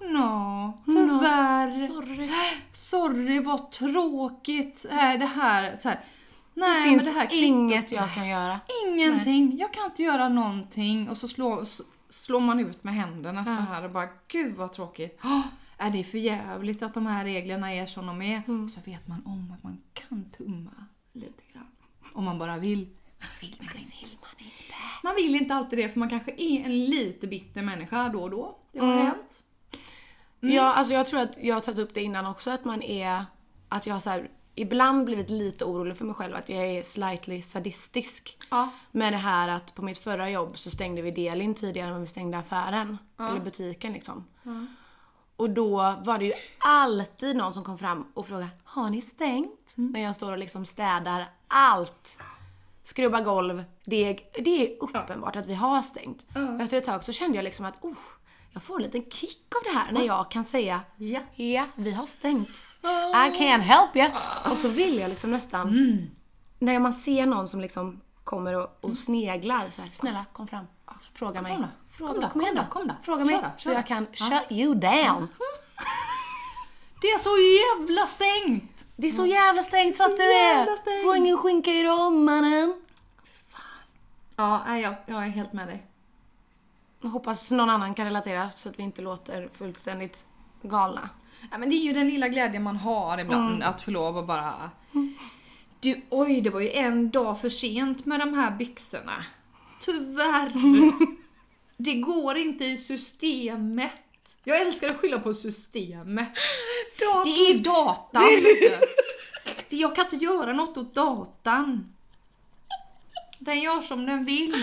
nå, tyvärr. Sorry. Sorry, vad tråkigt. Äh, det här, så här. Nej, Det finns men det här inget jag kan göra. Ingenting. Jag kan inte göra någonting. Och så slår, slår man ut med händerna så här och bara gud vad tråkigt. Oh, är det för jävligt att de här reglerna är som de är? Mm. Så vet man om att man kan tumma lite grann. Om man bara vill. Man vill, det vill man inte. Man vill inte alltid det för man kanske är en lite bitter människa då och då. Det har Mm. hänt. Ja, alltså jag tror att jag har tagit upp det innan också att man är, att jag så här, ibland blivit lite orolig för mig själv att jag är slightly sadistisk. Ja. Med det här att på mitt förra jobb så stängde vi Delin tidigare än vi stängde affären. Eller butiken liksom. Och då var det ju alltid någon som kom fram och frågade Har ni stängt? När jag står och liksom städar allt. Skrubbar golv. Det är, det är uppenbart att vi har stängt. Och efter ett tag så kände jag liksom att oh, jag får en liten kick av det här när jag kan säga Ja. Ja, vi har stängt. I can't help you. Och så vill jag liksom nästan, när man ser någon som liksom kommer och, och sneglar så här, snälla kom fram. Fråga mig. Kom då, Fråga, kom då, kom igen kom då, kom då. Fråga mig då, så jag kan Ja. shut you down. Det är så jävla stängt! Det är så jävla stängt fattar du det? Får ingen skinka idag mannen. Ja, jag, jag är helt med dig. Hoppas någon annan kan relatera så att vi inte låter fullständigt galna. Ja, men det är ju den lilla glädjen man har ibland att få lov att bara... Du, oj, det var ju en dag för sent med de här byxorna. Tyvärr. det går inte i systemet. Jag älskar att skylla på systemet. Det är datan. Det- Jag kan inte göra något åt datan. Den gör som den vill.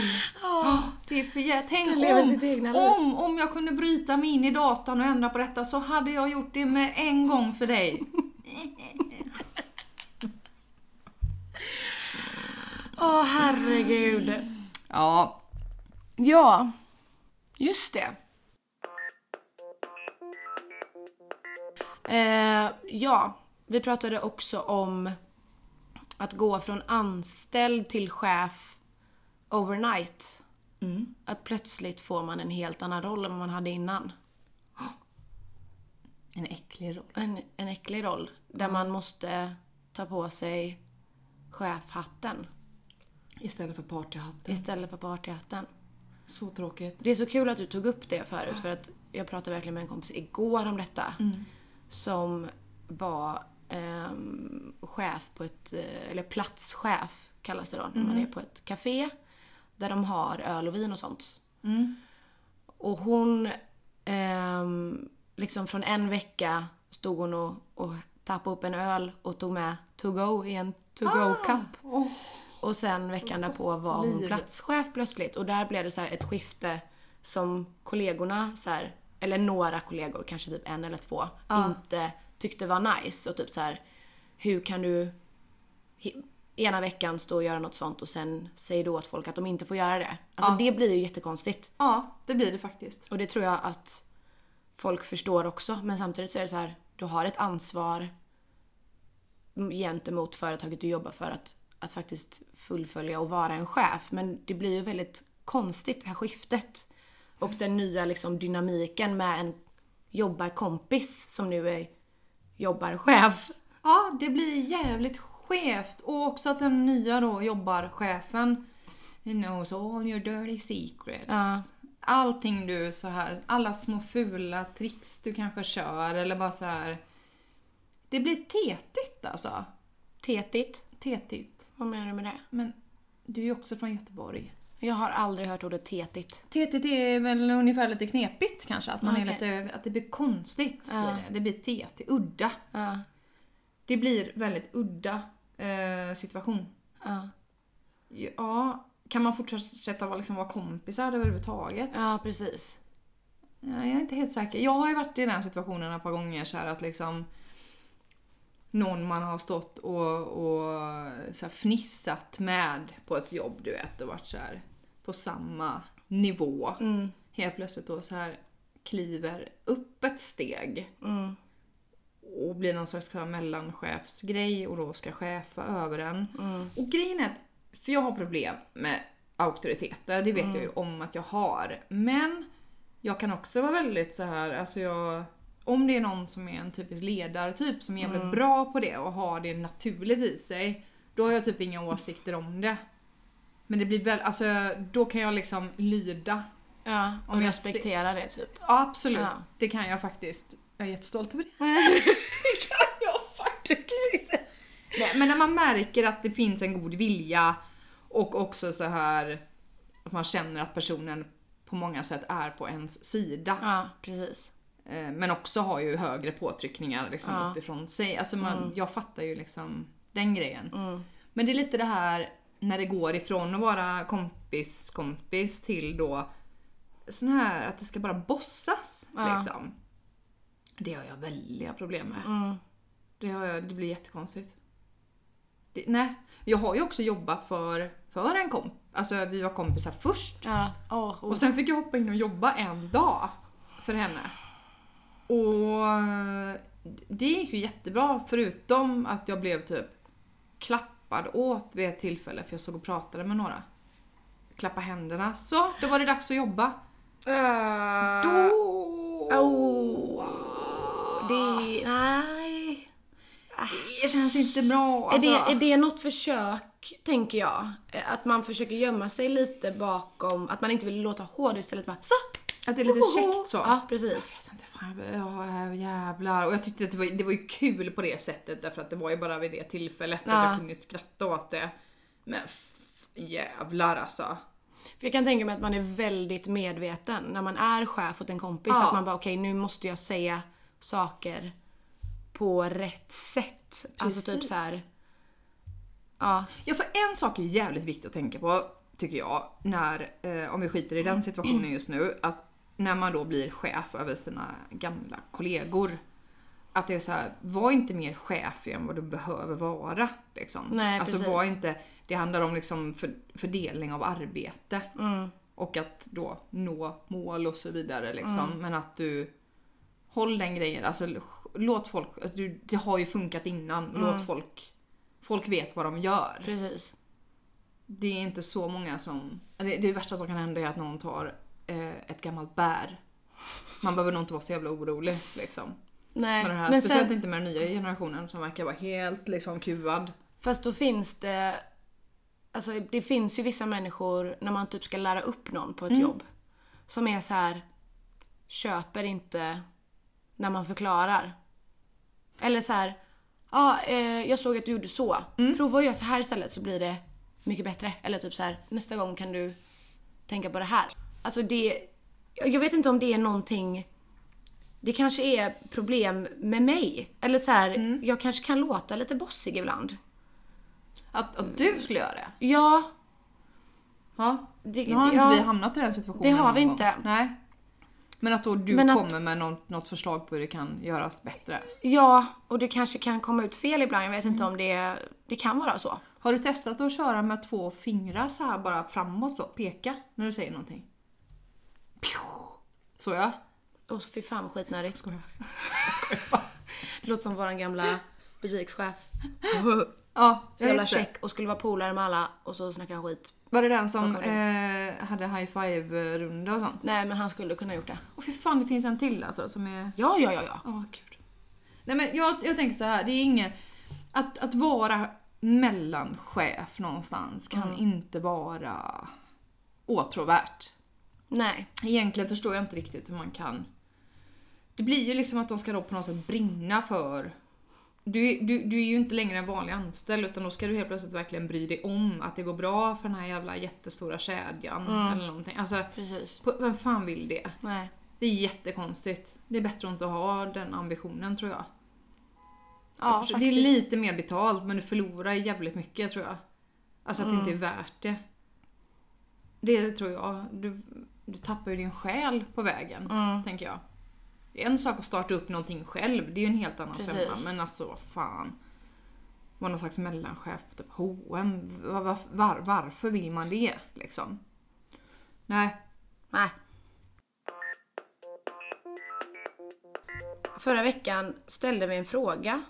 Det är för jä- Tänk om, om, om jag kunde bryta mig in i datan och ändra på detta så hade jag gjort det med en gång för dig. Åh herregud. Ja, Ja, just det. Eh, ja, vi pratade också om att gå från anställd till chef overnight. Att plötsligt får man en helt annan roll än vad man hade innan. en äcklig roll. En, en äcklig roll. Där man måste ta på sig chefhatten Istället för partyhatten. istället för partyhatten. Så tråkigt. Det är så kul att du tog upp det förut för att jag pratade verkligen med en kompis igår om detta. Som var ehm, chef på ett, eh, eller platschef kallas det då, när man är på ett café. Där de har öl och vin och sånt. Och hon, ehm, liksom från en vecka stod hon och, och tappade upp en öl och tog med to go i en to go cup. Åh, Och sen veckan därpå var hon liv. platschef plötsligt och där blev det så ett skifte som kollegorna, så här, eller några kollegor, kanske typ en eller två, inte tyckte var nice. Och typ så här, hur kan du ena veckan stå och göra något sånt och sen säger du åt folk att de inte får göra det. Alltså det blir ju jättekonstigt. Ja, det blir det faktiskt. Och det tror jag att folk förstår också. Men samtidigt så är det så här, du har ett ansvar gentemot företaget du jobbar för att, att faktiskt fullfölja och vara en chef. Men det blir ju väldigt konstigt det här skiftet. Och den nya liksom dynamiken med en jobbarkompis som nu är jobbarchef. Ja, det blir jävligt skevt. Och också att den nya då jobbar chefen. He knows all your dirty secrets. Ja. Allting du så här, alla små fula tricks du kanske kör eller bara så här. Det blir tetigt alltså. Tetigt. Tetigt. Vad menar du med det? Men du är ju också från Göteborg. Jag har aldrig hört ordet tetigt. Tetigt är väl ungefär lite knepigt kanske. Att, man är Okej. lite, att det blir konstigt. Ja. Blir det. det blir tetigt, udda. Ja. Det blir väldigt udda eh, situation. Ja. Ja, kan man fortsätta vara, liksom, vara kompisar överhuvudtaget? Ja, precis. Ja, jag är inte helt säker. Jag har ju varit i den situationen ett par gånger så här att liksom någon man har stått och, och så fnissat med på ett jobb, du vet, och varit så här på samma nivå. Mm. Helt plötsligt då så här kliver upp ett steg Mm. och blir någon slags här mellanchefsgrej och då ska chefa över en. Mm. Och grejen är att, för jag har problem med auktoriteter, det vet Mm. jag ju om att jag har. Men jag kan också vara väldigt så här, alltså jag... Om det är någon som är en typisk ledartyp som är jävligt Mm. bra på det och har det naturligt i sig, då har jag typ inga åsikter om det. Men det blir väl, alltså då kan jag liksom lyda. Ja, och Om jag respektera det typ. Ja, absolut, Ja. det kan jag faktiskt. Jag är jättestolt över det. det kan jag faktiskt. Nej, men när man märker att det finns en god vilja och också så här att man känner att personen på många sätt är på ens sida. Ja, precis. Eh, Men också har ju högre påtryckningar liksom Ja. uppifrån sig. Alltså man, Jag fattar ju liksom den grejen. Mm. Men det är lite det här när det går ifrån att vara kompis kompis till då sån här att det ska bara bossas Ja. liksom. Det har jag väldiga problem med. Mm. Det, har jag, det blir jättekonstigt. Det, nej, jag har ju också jobbat för, för en komp. Alltså vi var kompisar först. Ja, åh, oh, Och sen fick jag hoppa in och jobba en dag för henne. Och det gick ju jättebra förutom att jag blev typ klappad åt vid ett tillfälle för jag såg och pratade med några. Klappa händerna. Så, då var det dags att jobba. Uh, Då... oh, det, nej. Det känns inte bra. Alltså. Är, det, är det något försök, tänker jag? Att man försöker gömma sig lite bakom, att man inte vill låta hård istället bara så! Att det är lite käckt så. Ja, precis. Fan, Ja, jävlar. Och jag tyckte att det var, det var ju kul på det sättet därför att det var ju bara vid det tillfället så Ja. att jag kunde ju skratta åt det. Men jävlar alltså. För jag kan tänka mig att man är väldigt medveten när man är chef åt en kompis. Ja. Att man bara okej nu måste jag säga saker på rätt sätt. Alltså typ Precis. så här. Ja. Ja, för en sak är jävligt viktigt att tänka på, tycker jag, när, eh, om vi skiter i den situationen just nu, att när man då blir chef över sina gamla kollegor, att det är så här, var inte mer chef än vad du behöver vara. Liksom. Nej, alltså precis. var inte, det handlar om liksom för, fördelning av arbete Mm. och att då nå mål och så vidare. Liksom. Mm. Men att du håll den grejen, alltså låt folk, alltså, det har ju funkat innan, Mm. låt folk, folk vet vad de gör Precis. det är inte så många som... Det, det värsta som kan hända är att någon tar ett gammalt bär. Man behöver nog inte vara så jävla orolig liksom. Nej. Med det här. Men Speciellt sen, inte med den nya generationen som verkar vara helt liksom kuvad. fast då finns det Alltså det finns ju vissa människor när man typ ska lära upp någon på ett Mm. jobb. Som är så här köper inte när man förklarar. Eller så här, ja eh, jag såg att du gjorde så. Mm. Prova att göra så här istället så blir det mycket bättre. Eller typ så här, nästa gång kan du tänka på det här. Alltså det, jag vet inte om det är någonting det kanske är problem med mig. Eller så här, Mm. jag kanske kan låta lite bossig ibland. Att, att du skulle göra det? Ja, Ja. det, Nu har inte ja, vi hamnat i den situationen Det har vi inte. Gång. Nej. Men att då du Men att- kommer med något, något förslag på hur det kan göras bättre. ja, och det kanske kan komma ut fel ibland. Jag vet inte Mm. om det, det kan vara så. Har du testat att köra med två fingrar så här bara framåt så? Peka när du säger någonting. Så ja. Åh fy fan vad skitnödigt. Skojar. Jag skojar bara. Det låter som våran gamla butikschef. Ja, Så ja, jävla just det. check och skulle vara polare med alla och så snackar han skit. Var det den som eh, hade high five-runda och sånt? Nej men han skulle kunna gjort det. Och för fan, det finns en till alltså som är... Ja, ja, ja, ja. Åh gud. Nej men jag, jag tänker så här, det är ingen... Att, att vara mellanchef någonstans kan Mm. inte vara åtråvärt. Nej. Egentligen förstår jag inte riktigt hur man kan... Det blir ju liksom att de ska då på något sätt brinna för... Du, du, du är ju inte längre en vanlig anställd utan då ska du helt plötsligt verkligen bry dig om att det går bra för den här jävla jättestora kedjan eller någonting. Alltså, Precis. på- vem fan vill det? Nej. Det är jättekonstigt. Det är bättre att inte ha den ambitionen tror jag. Ja, det är lite mer betalt men du förlorar jävligt mycket tror jag. Alltså att det inte är Mm. värt det. Det tror jag. Du, du tappar ju din själ på vägen, Mm. tänker jag. Det är en sak att starta upp någonting själv, det är ju en helt annan femma. Men alltså vad fan. Vara någon slags mellanchef på typ H&M. Var, var, var, varför vill man det liksom? Nej. Nej. Förra veckan ställde vi en fråga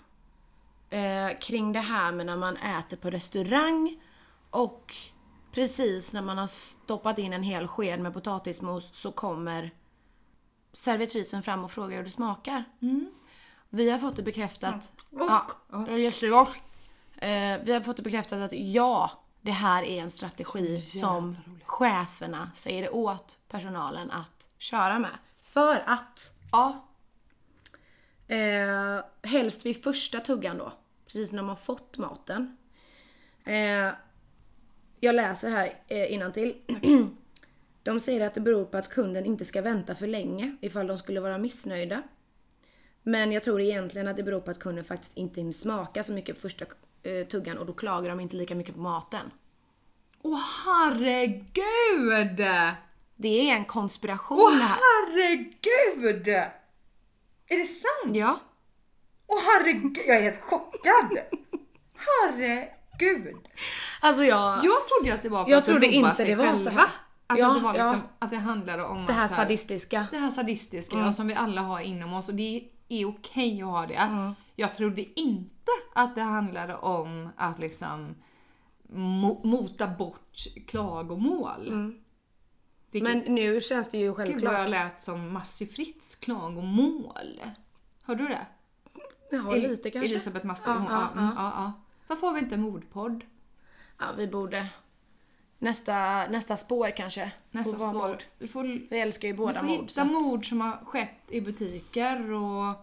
eh, kring det här med när man äter på restaurang och precis när man har stoppat in en hel sked med potatismos så kommer servitrisen fram och frågar hur det smakar. Vi har fått det bekräftat. Ja, Ja. jättegott. Eh, vi har fått det bekräftat att ja, det här är en strategi som cheferna säger åt personalen att köra med. För att Ja. Eh, helst vid första tuggan då. Precis när man fått maten. Eh, jag läser här eh, till. De säger att det beror på att kunden inte ska vänta för länge ifall de skulle vara missnöjda. Men jag tror egentligen att det beror på att kunden faktiskt inte hinner smaka så mycket på första eh, tuggan och då klagar de inte lika mycket på maten. Åh herregud! Det är en konspiration Åh det här. herregud! Är det sant? Ja. Åh herregud, jag är helt chockad! Herregud! Alltså jag... Jag trodde att det var för Jag att de trodde inte det var själva. så här. Alltså Ja, att det var liksom, ja. att det handlade om det här här, sadistiska. det här sadistiska Mm. som vi alla har inom oss och det är okej att ha det. Mm. Jag trodde inte att det handlade om att liksom mo- mota bort klagomål. Vilket, Men nu känns det ju Gud vad jag självklart. lät som Massi Fritz klagomål. Hörde du det? Ja, lite kanske. Elisabeth Massi. Ja, hon- ja, ja, mm, ja, ja. Varför har vi inte en mordpodd? Ja, vi borde. Nästa, nästa spår kanske. Nästa får spår. mord. Vi får, Vi älskar ju vi båda får mord. hitta att- mord som har skett i butiker och...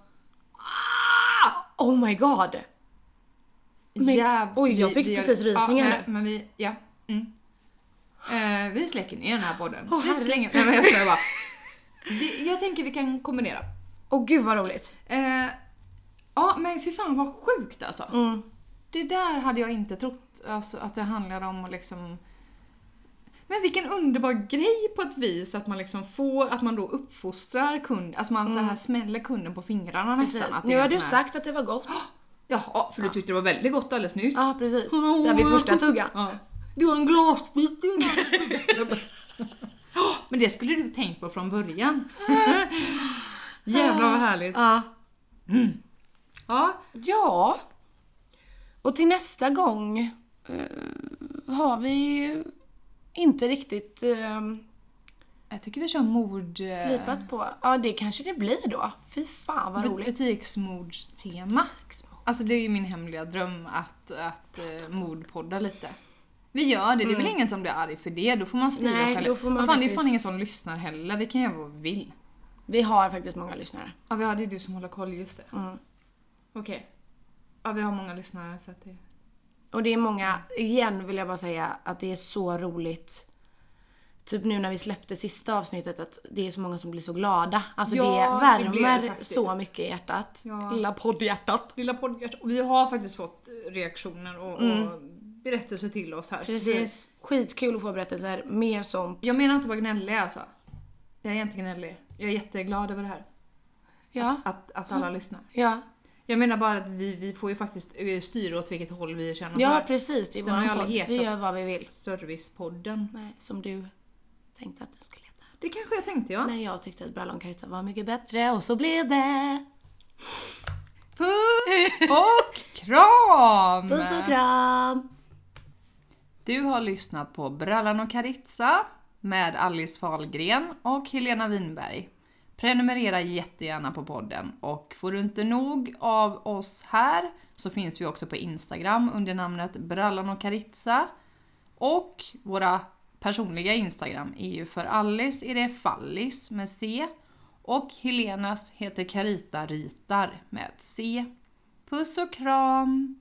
Oh my god! Men- Jäv- oj, jag fick precis rysningar ja, nej, men vi, ja. Mm. Eh, vi släcker ner den här podden. Vi herre- slänger... Nej men jag skojar bara. Det, jag tänker vi kan kombinera. Åh gud vad roligt. Eh, ja men fy fan vad sjukt alltså. Mm. Det där hade jag inte trott alltså, att det handlade om att liksom... Men vilken underbar grej på ett vis att man liksom får, att man då uppfostrar kund, alltså man så här smäller kunden på fingrarna Precis. nästan. Att det Nu har du här- sagt att det var gott. Jaha, för du tyckte det var väldigt gott alldeles nyss. Ja precis. Där vid första tuggan. Ja. Du har en glasbit i här. Ja, Men det skulle du tänkt på från början. Jävlar vad härligt. Ja. Ja, Ja. Och till nästa gång eh, har vi inte riktigt eh, jag tycker vi kör mord... eh, slipat på. Ja det kanske det blir då. Fy fan vad roligt. Butiksmordstema. Alltså det är ju min hemliga dröm att, att uh, mordpodda lite. Vi gör det, det är väl ingen som blir arg för det, då får man skriva Nej, själv. då får man Vad fan, det är fan ingen som lyssnar heller, vi kan göra vad vi vill. Vi har faktiskt många lyssnare. Ja, vi har, det är du som håller koll, just det. Mm. Okej. Ja, vi har många lyssnare så att det... Och det är många, igen vill jag bara säga att det är så roligt. Typ nu när vi släppte sista avsnittet att det är så många som blir så glada. Alltså Ja, det det värmer det faktiskt. så mycket i hjärtat. Ja. Lilla poddhjärtat. Lilla podcast. Och vi har faktiskt fått reaktioner och, och berättelser till oss här. Så det- Mm. Precis. Skitkul att få berättelser. Mer sånt. Jag menar inte att vara gnällig alltså. Jag är inte gnällig. Jag är jätteglad över det här. Ja. Att, att alla lyssnar. Ja. Jag menar bara att vi, vi får ju faktiskt eh, styra åt vilket håll vi känner Ja för. precis, det är Den våran podd. Vi gör vad vi vill. Servicepodden. Nej, som du tänkte att den skulle heta. Det kanske jag tänkte ja. Men jag tyckte att Brallon Caritza var mycket bättre och så blev det. Puss och kram! Puss och kram! Du har lyssnat på Brallan och Caritza med Alice Fahlgren och Helena Winberg. Prenumerera jättegärna på podden och får du inte nog av oss här så finns vi också på Instagram under namnet Brallan och Karitsa. Och våra personliga Instagram är ju för Alice är det Fallis med C och Helenas heter Karita Ritar med C. Puss och kram!